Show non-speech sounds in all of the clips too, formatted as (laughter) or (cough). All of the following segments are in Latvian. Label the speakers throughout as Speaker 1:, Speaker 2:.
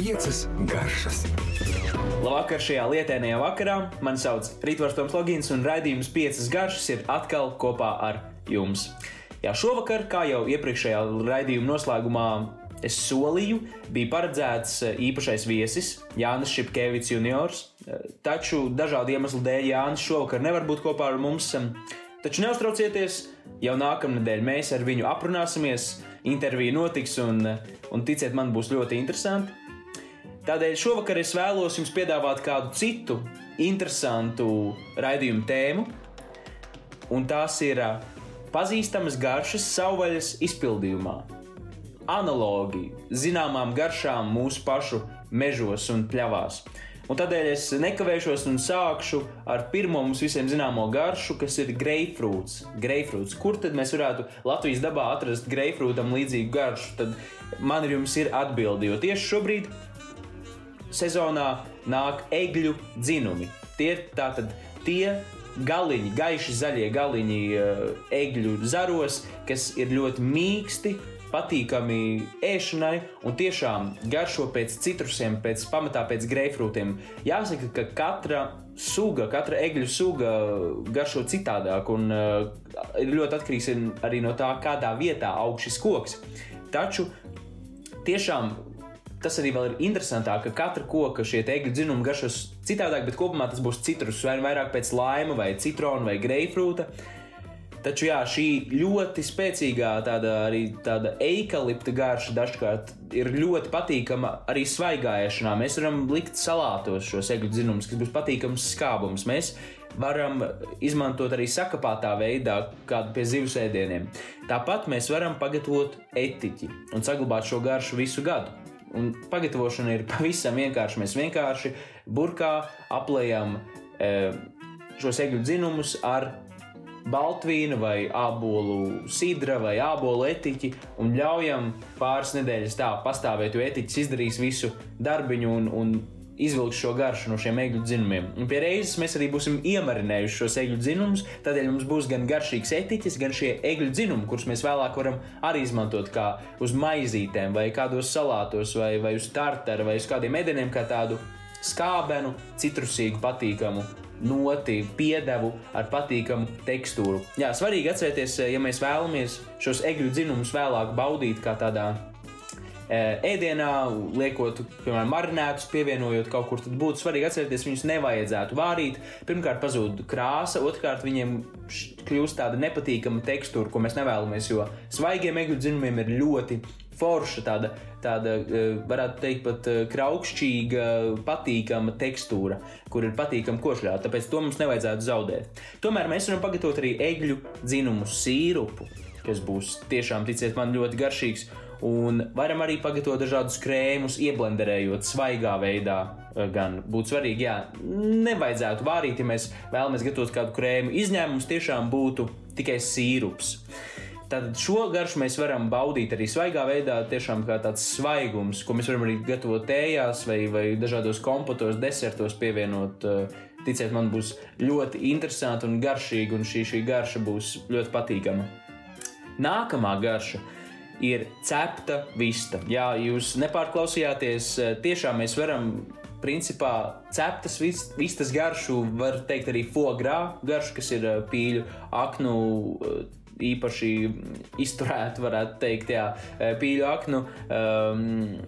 Speaker 1: Piecas garšas.
Speaker 2: Labvakar šajā lietainajā vakarā. Mani sauc Rītvars Toms Logins un raidījums Piecas garšas ir atkal kopā ar jums. Jā, šovakar, kā jau iepriekšējā raidījuma noslēgumā es solīju, bija paredzēts eh, īpašais viesis Jānis Šepkevits juniors. Eh, taču dažādu iemeslu dēļ Jānis šovakar nevar būt kopā ar mums. Taču neuztraucieties, jau nākamnedēļ mēs ar viņu aprunāsimies, intervija notiks un, un ticiet man, būs ļoti interesanti. Tādēļ šovakar es vēlos jums piedāvāt kādu citu interesantu raidījumu tēmu, un tās ir pazīstamas garšas savvaļas izpildījumā. Analogi zināmām garšām mūsu pašu mežos un pļavās. Un tādēļ es nekavēšos un sākšu ar pirmo mums visiem zināmo garšu, kas ir greifrūts. greifrūts. Kur tad mēs varētu Latvijas dabā atrast greifrūtam līdzīgu garšu? Tad man ir jums ir atbildi, jo tieši šobrīd sezonā nāk egļu dzinumi. Tie ir tātad tie galiņi, gaiši zaļie galiņi eh, egļu zaros, kas ir ļoti mīksti patīkami ēšanai un tiešām garšo pēc citrusiem, pēc pamatā pēc greifrūtiem. Jāsaka, ka katra suga, katra egļu suga garšo citādāk un uh, ir ļoti atkarīgs arī no tā, kādā vietā aug šis koks. Taču tiešām tas arī ir interesantāk, ka katra koka šie egļu dzinumi garšos citādāk, bet kopumā tas būs citrus vai vairāk pēc laima, vai citrona vai greifrūta. Taču jā, šī ļoti spēcīgā tāda, arī tāda eikalipta garša dažkārt ir ļoti patīkama arī svaigāšanā. Mēs varam likt salātos šos egļu dzinumus, kas būs patīkams skābums. Mēs varam izmantot arī sakapātā veidā, kādu pie zivs ēdieniem. Tāpat mēs varam pagatavot etiķi un saglabāt šo garšu visu gadu. Un pagatavošana ir (laughs) pavisam vienkārša. Mēs vienkārši burkā aplējam e, šos egļu dzinumus ar baltvīnu vai ābolu sidra vai ābolu etiķi un ļaujam pāris nedēļas tā pastāvēt, jo etiķis izdarīs visu darbiņu un, un izvilks šo garšu no šiem egļu dzinumiem. Un pie reizes mēs arī būsim iemarinējuši šos egļu dzinumus, tādēļ mums būs gan garšīgs etiķis, gan šie egļu dzinumi, kurus mēs vēlāk varam arī izmantot kā uz maizītēm, vai kādos salātos, vai, vai uz tartara, vai uz kādiem ēdieniem, kā tādu skābenu, citrusīgu, patīkamu noti, piedevu ar patīkamu tekstūru. Jā, svarīgi atcerēties, ja mēs vēlamies šos egļu dzinumus vēlāk baudīt kā tādā ēdienā, liekot, piemēram, marinētus, pievienojot kaut kur, tad būtu svarīgi atcerēties, viņus nevajadzētu vārīt. Pirmkārt, pazūd krāsa, otrkārt, viņiem kļūst tāda nepatīkama tekstūra, ko mēs nevēlamies, jo svaigiem egļu dzinumiem ir ļoti forša, tāda, tāda eh, varētu teikt, pat eh, kraukšķīga, patīkama tekstūra, kur ir patīkama košļāt. Tāpēc to mums nevajadzētu zaudēt. Tomēr mēs varam pagatavot arī egļu dzinumu sīrupu, kas būs tiešām, ticiet man, ļoti garšīgs. Un varam arī pagatavot dažādus krēmus, ieblenderējot svaigā veidā. Eh, gan būtu svarīgi, jā, nevajadzētu vārīt, ja mēs vēlamies gatavot kādu krēmu. Izņēmums tiešām būtu tikai sīrups. Tātad šo garšu mēs varam baudīt arī svaigā veidā, tiešām kā tāds svaigums, ko mēs varam arī gatavot tējās vai, vai dažādos kompotos, desertos pievienot. Eh, ticiet, man būs ļoti interesanti un garšīgi, un šī, šī garša būs ļoti patīkama. Nākamā garša ir cepta vista. Jā, jūs nepārklausījāties, eh, tiešām mēs varam principā ceptas vistas garšu, var teikt arī fogra garšu, kas ir eh, pīļu aknu īpaši izturētu, varētu teikt, jā, pīļu aknu um,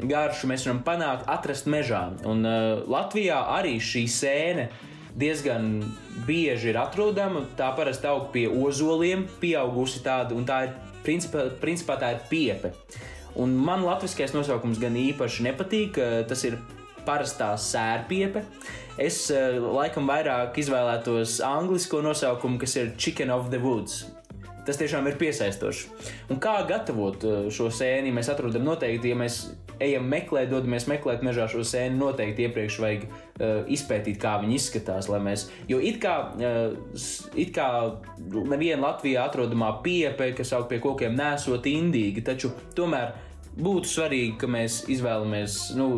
Speaker 2: garšu mēs varam panākt, atrast mežā. Un uh, Latvijā arī šī sēne diezgan bieži ir atrodama. Tā parasti aug pie ozoliem, pieaugusi tāda, un tā ir principā, principā tā ir piepe. Un man latviskais nosaukums gan īpaši nepatīk, tas ir parastā sērpiepe. Es laikam vairāk izvēlētos angļu nosaukumu, kas ir Chicken of the Woods. Tas tiešām ir piesaistoši. Un kā gatavot uh, šo sēni, mēs atrodam noteikti, ja mēs ejam meklēt, dodamies meklēt mežā šo sēni, noteikti iepriekš vajag uh, izpētīt, kā viņi izskatās. Mēs, jo it kā, uh, it kā neviena Latvijā atrodamā pieeja, kas aug pie kokiem, nesot indīgi, taču tomēr būtu svarīgi, ka mēs izvēlamies nu,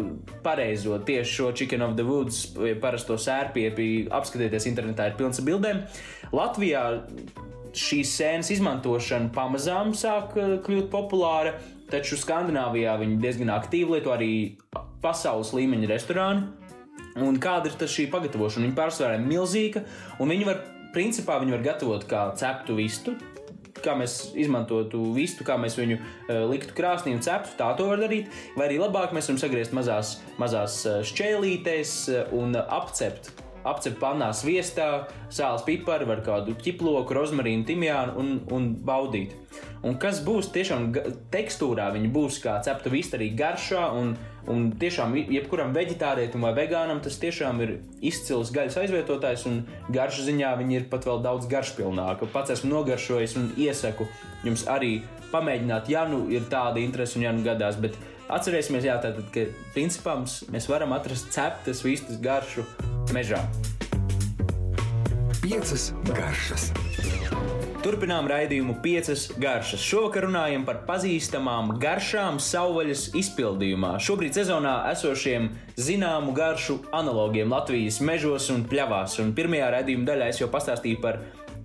Speaker 2: pareizo tieši šo Chicken of the Woods, parasto sērpiepi. Apskatieties, internetā ir pilns ar bildēm. Latvijā šīs sēnes izmantošana pamazām sāk eh, kļūt populāra, taču Skandināvijā viņi diezgan aktīvi lieto arī pasaules līmeņa restorāni. Un kāda ir šī pagatavošana? Viņa pārsvarā ir milzīga, un viņi var, principā, viņi var gatavot kā ceptu vistu. Kā mēs izmantotu vistu, kā mēs viņu uh, liktu krāsnī un ceptu, tā to var darīt. Vai arī labāk mēs varam sagriezt mazās, mazās šķēlītēs un apcept apcept pannā sviestā, sāls piparu, var kādu ķiploku, rozmarīnu, timjānu un, un baudīt. Un kas būs tiešām tekstūrā, viņi būs kā cepta vista arī garšā. Un, un tiešām jebkuram vegetārietim vai vegānam tas tiešām ir izcils gaļas aizvietotājs. Un garšas ziņā viņi ir pat vēl daudz garšpilnāki. Pats esmu nogaršojis un iesaku jums arī pamēģināt, ja nu ir tāda interese un ja nu gadās. Bet atcerēsimies, jā, tātad, ka principā mēs varam atrast ceptas vistas garšu mežā.
Speaker 1: Piecas garšas.
Speaker 2: Turpinām raidījumu piecas garšas. Šovakar runājam par pazīstamām garšām savvaļas izpildījumā. Šobrīd sezonā esošiem zināmu garšu analogiem Latvijas mežos un pļavās. Un pirmajā raidījuma daļā es jau pastāstīju par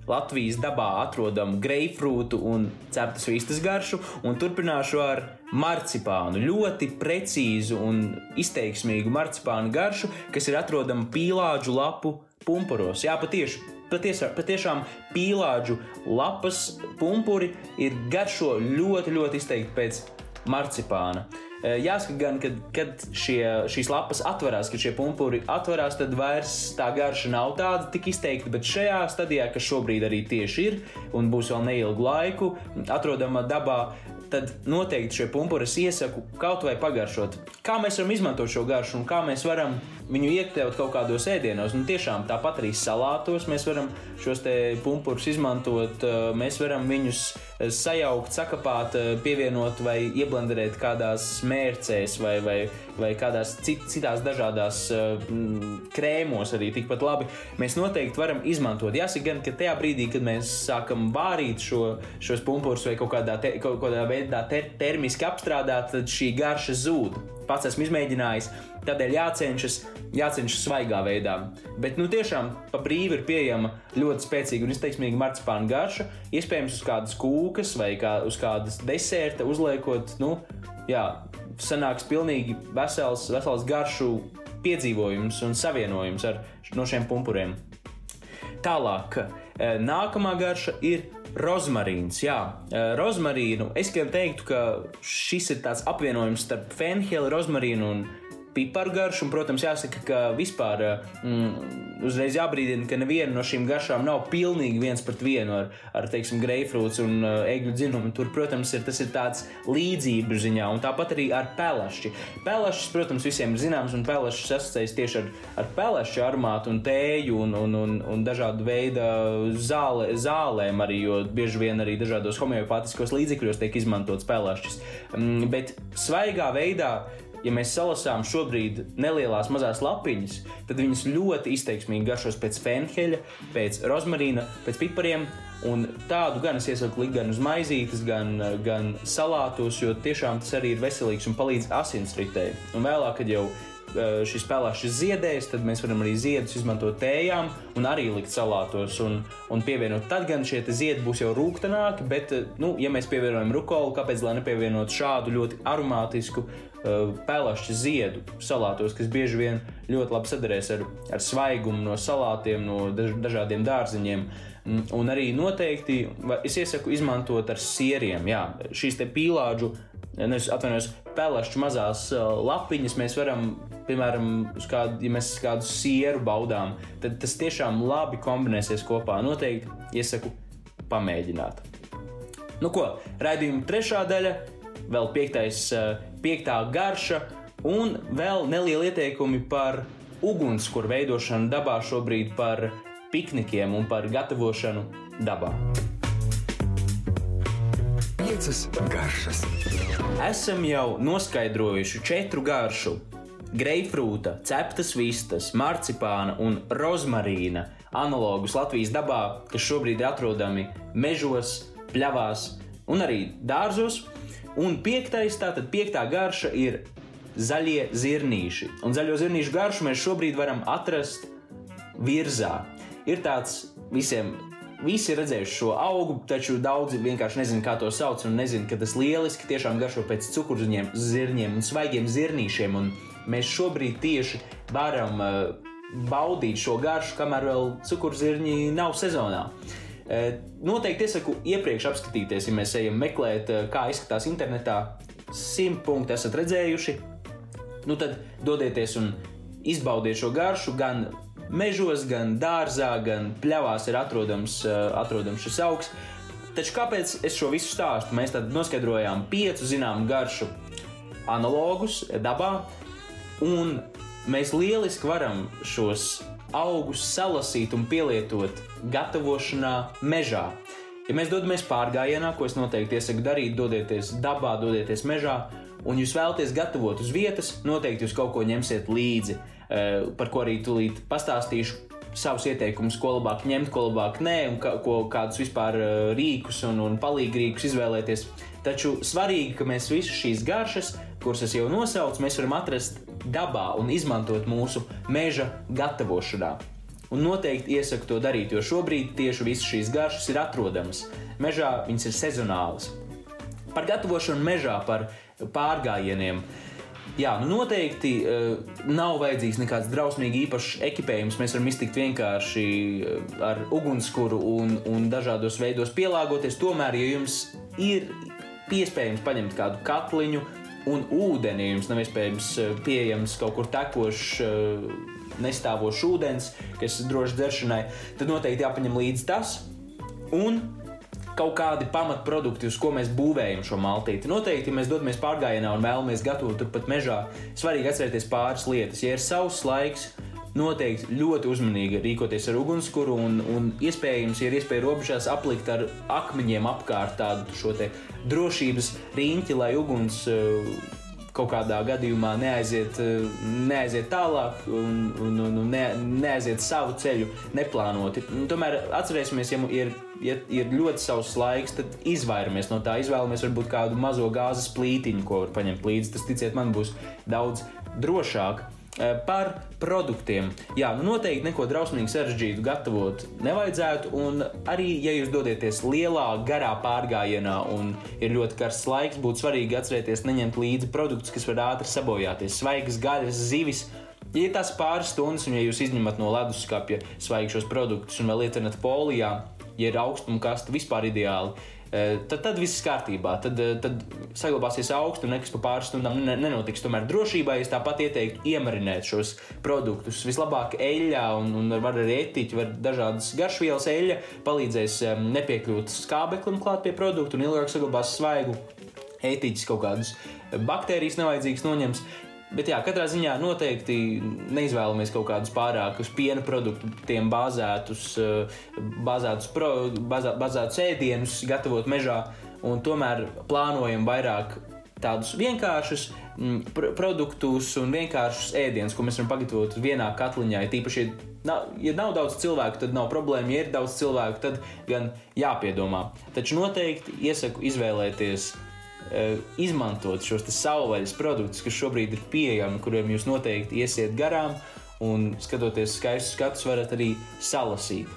Speaker 2: Latvijas dabā atrodamu greifrūtu un ceptas vistas garšu, un turpināšu ar marcipānu. Ļoti precīzu un izteiksmīgu marcipānu garšu, kas ir atrodama pīlāģu lapu pumpuros. Jā, patiesi. Patiesā, patiešām pīlāģu lapas pumpuri ir garšo ļoti, ļoti izteikti pēc marcipāna. Jāsaka, gan, kad, kad šie, šīs lapas atverās, kad šie pumpuri atverās, tad vairs tā garša nav tāda tik izteikta. Bet šajā stadijā, kas šobrīd arī tieši ir un būs vēl neilgu laiku, atrodama dabā, tad noteikti šie pumpuri es iesaku kaut vai pagaršot. Kā mēs varam izmantot šo garšu un kā mēs varam viņu iekļaut kaut kādos ēdienos. Nu, tiešām tāpat arī salātos mēs varam šos pumpurus izmantot. Mēs varam viņus sajaukt, sakapāt, pievienot vai ieblenderēt kādās mērcēs vai, vai, vai kādās cit, citās dažādās mm, krēmos arī tikpat labi. Mēs noteikti varam izmantot. Jāsaka, gan, ka tajā brīdī, kad mēs sākam vārīt šo, šos pumpurus vai kaut kādā, te, kaut kādā veidā ter, termiski apstrādāt, tad šī garša zūd. Pats esmu izmēģinājis, tādēļ jācenšas jācenšas svaigā veidā. Bet, nu, tiešām pa brīvi ir pieejama ļoti spēcīga un izteiksmīga marcipāna garša. Iespējams, uz kādas kūkas vai kā, uz kādas deserta uzliekot, nu, jā, sanāks pilnīgi vesels, vesels garšu piedzīvojums un savienojums ar no šiem pumpuriem. Tālāk, e, nākamā garša ir rozmarīns. Jā, e, rozmarīnu. Es teiktu, ka šis ir tāds apvienojums starp fenheli, rozmarīnu un piparu garšu. Un, protams, jāsaka, ka vispār mm, uzreiz jābrīdina, ka neviena no šīm garšām nav pilnīgi viens pret vienu ar, ar teiksim, greifrūts un uh, egļu dzinumu. Tur, protams, ir, tas ir tāds līdzību ziņā, un tāpat arī ar pelašķi. Pelašķis, protams, visiem ir zināms, un pelašķis asociējas tieši ar, ar pelašķu armātu un tēju un, un, un, un dažādu veidu zāle, zālēm arī, jo bieži vien arī dažādos homeopātiskos līdzekļos tiek izmantots pelašķis. Mm, bet svaigā veidā ja mēs salasām šobrīd nelielās mazās lapiņas, tad viņas ļoti izteiksmīgi garšos pēc fenheļa, pēc rozmarīna, pēc pipariem. Un tādu gan es iesaku likt gan uz maizītes, gan, gan salātos, jo tiešām tas arī ir veselīgs un palīdz asinsritei. Un vēlāk, kad jau šis pelēšs ziedējs, tad mēs varam arī ziedus izmantot tējām un arī likt salātos un, un pievienot. Tad gan šie ziedi būs jau rūkstošāki, bet, eh, nu, ja mēs pievienojam rukolu, kāpēc gan nepievienot šādu ļoti aromātisku uh, eh, pelēšu ziedu salātos, kas bieži vien ļoti labi sadarēs ar, ar svaigumu no salātiem, no daž, dažādiem dārziņiem. Mm, un arī noteikti es iesaku izmantot ar sieriem. Jā, šīs pīlāģu nevis atvainojos, pelēšu mazās lapiņas mēs varam, piemēram, kādu, ja mēs kādu sieru baudām, tad tas tiešām labi kombinēsies kopā. Noteikti iesaku pamēģināt. Nu ko, raidījuma trešā daļa, vēl piektais, piektā garša un vēl nelieli ieteikumi par ugunskura veidošanu dabā šobrīd par piknikiem un par gatavošanu dabā.
Speaker 1: Piecas garšas
Speaker 2: esam jau noskaidrojuši četru garšu - greifrūta, ceptas vistas, marcipāna un rozmarīna analogus Latvijas dabā, kas šobrīd ir atrodami mežos, pļavās un arī dārzos. Un piektais, tātad piektā garša ir zaļie zirnīši. Un zaļo zirnīšu garšu mēs šobrīd varam atrast virzā. Ir tāds visiem visi ir redzējuši šo augu, taču daudzi vienkārši nezina, kā to sauc, un nezina, ka tas lieliski tiešām garšo pēc cukurzirņiem, zirņiem un svaigiem zirnīšiem. Un mēs šobrīd tieši varam uh, baudīt šo garšu, kamēr vēl cukurzirņi nav sezonā. Uh, noteikti iesaku iepriekš apskatīties, ja mēs ejam meklēt, uh, kā izskatās internetā. Simt punkti esat redzējuši. Nu tad dodieties un izbaudiet šo garšu gan mežos, gan dārzā, gan pļavās ir atrodams, uh, atrodams šis augs. Taču kāpēc es šo visu stāstu? Mēs tad noskaidrojām piecu zināmu garšu analogus dabā, un mēs lieliski varam šos augus salasīt un pielietot gatavošanā mežā. Ja mēs dodamies pārgājienā, ko es noteikti iesaku darīt, dodieties dabā, dodieties mežā, un jūs vēlaties gatavot uz vietas, noteikti jūs kaut ko ņemsiet līdzi, eh, par ko arī tūlīt pastāstīšu. Savus ieteikumus, ko labāk ņemt, ko labāk nē, un kā, ko, kādus vispār eh, rīkus un, un palīgrīkus izvēlēties. Taču svarīgi, ka mēs visas šīs garšas, kuras es jau nosaucu, mēs varam atrast dabā un izmantot mūsu meža gatavošanā. Un noteikti iesaku to darīt, jo šobrīd tieši visas šīs garšas ir atrodamas. Mežā viņas ir sezonālas. Par gatavošanu mežā, par pārgājieniem. Jā, nu noteikti uh, nav vajadzīgs nekāds drausmīgi īpašs ekipējums. Mēs varam iztikt vienkārši uh, ar ugunskura un, un dažādos veidos pielāgoties. Tomēr, ja jums ir iespējams paņemt kādu katliņu un ūdeni, ja jums nav iespējams uh, pieejams kaut kur tekošs. Uh, Nestāvošs ūdens, kas ir drošs dzeršanai, tad noteikti jāpaņem līdzi tas. Un kaut kādi pamatprodukti, uz ko mēs būvējam šo maltīti. Noteikti, ja mēs dodamies pārgājienā un vēlamies gatavot turpat mežā, svarīgi atcerēties pāris lietas. Ja ir savs laiks, noteikti ļoti uzmanīgi rīkoties ar ugunskura un, un iespējams, ja ir iespēja robežās aplikt ar akmeņiem apkārt tādu šo drošības riņķi, lai uguns uh, kaut kādā gadījumā neaiziet, neaiziet tālāk un, un, un, ne, neaiziet savu ceļu neplānoti. Un tomēr atcerēsimies, ja ir, ja ir ļoti savs laiks, tad izvairamies no tā. Izvēlamies varbūt kādu mazo gāzes plītiņu, ko var paņemt līdzi. Tas, ticiet man, būs daudz drošāk. Eh, par produktiem. Jā, nu noteikti neko drausmīgi sarežģītu gatavot nevajadzētu. Un arī, ja jūs dodaties lielā, garā pārgājienā un ir ļoti karsts laiks, būtu svarīgi atcerēties neņemt līdzi produktus, kas var ātri sabojāties. Svaigas gaļas, zivis. Ja tas pāris stundas, un ja jūs izņemat no leduskapja svaigšos produktus un vēl liecināt polijā, ja ir augstuma kasta vispār ideāli, Eh, tad, tad viss kārtībā. Tad, eh, tad saglabāsies augstu un nekas pa pāris stundām nenotiks. Tomēr drošībā es tāpat ieteiktu iemarinēt šos produktus. Vislabāk eļļā, un, un var arī etiķi, var dažādas garšvielas eļļa, palīdzēs nepiekļūt skābeklim klāt pie produktu un ilgāk saglabās svaigu. Etiķis kaut kādus baktērijas nevajadzīgas noņems. Bet, jā, katrā ziņā noteikti neizvēlamies kaut kādus pārāk uz piena produktiem bāzētus, eh, bāzētus, pro, bāzā, bāzētus ēdienus, gatavot mežā, un tomēr plānojam vairāk tādus vienkāršus mm, pr produktus un vienkāršus ēdienus, ko mēs varam pagatavot vienā katliņā. Ja tīpaši, ja nav, ja nav daudz cilvēku, tad nav problēma. Ja ir daudz cilvēku, tad gan jāpiedomā. Taču noteikti iesaku izvēlēties izmantot šos savvaļas produktus, kas šobrīd ir pieejami, kuriem jūs noteikti iesiet garām, un skatoties skaistus skatus, varat arī salasīt.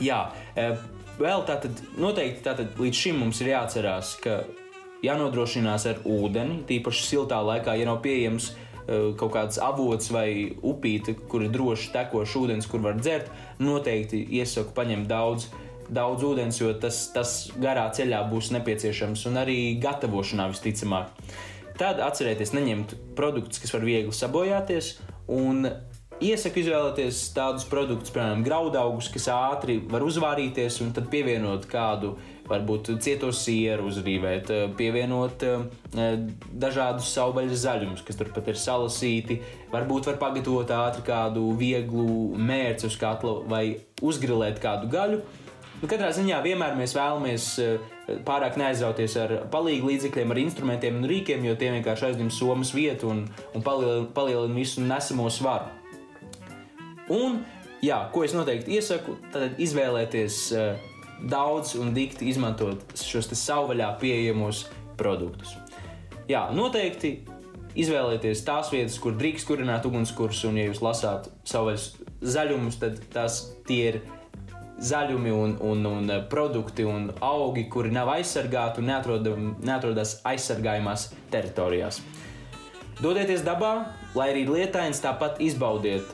Speaker 2: Jā, eh, vēl tātad, noteikti tātad līdz šim mums ir jāatcerās, ka jānodrošinās ar ūdeni, tīpaši siltā laikā, ja nav pieejams eh, kaut kāds avots vai upīte, kur ir droši tekošs ūdens, kur var dzert, noteikti iesaku paņemt daudz daudz ūdens, jo tas, tas garā ceļā būs nepieciešams un arī gatavošanā visticamāk. Tad atcerieties neņemt produktus, kas var viegli sabojāties, un iesaku izvēlēties tādus produktus, piemēram, graudaugus, kas ātri var uzvārīties, un tad pievienot kādu varbūt cieto sieru uzrīvēt, pievienot eh, dažādus savvaļas zaļumus, kas turpat ir salasīti. Varbūt var pagatavot ātri kādu vieglu mērci uz katla vai uzgrilēt kādu gaļu. Nu, katrā ziņā vienmēr mēs vēlamies eh, pārāk neaizrauties ar palīdzību līdzekļiem, ar instrumentiem un rīkiem, jo tie vienkārši aizņem somas vietu un, un palielina, palielina visu nesamo svaru. Un, jā, ko es noteikti iesaku, tad izvēlēties uh, daudz un dikti izmantot šos savvaļā pieejamos produktus. Jā, noteikti izvēlēties tās vietas, kur drīkst kurināt ugunskurs, un, ja jūs lasāt savvaļas zaļumus, tad tās tie ir zaļumi un, un, un produkti un augi, kuri nav aizsargāti un neatrodam, neatrodas aizsargājumās teritorijās. Dodieties dabā, lai arī lietains, tāpat izbaudiet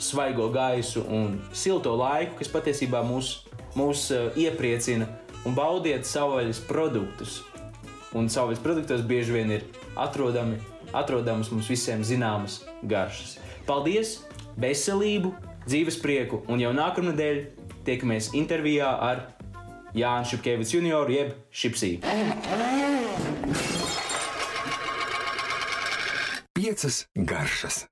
Speaker 2: svaigo gaisu un silto laiku, kas patiesībā mūs, mūs uh, iepriecina, un baudiet savvaļas produktus. Un savvaļas produktos bieži vien ir atrodami, atrodamas mums visiem zināmas garšas. Paldies, veselību, dzīves prieku, un jau nākamnedēļ tiekamies intervijā ar Jānu Šepkevicu junioru jeb Šipsī.
Speaker 1: Piecas garšas.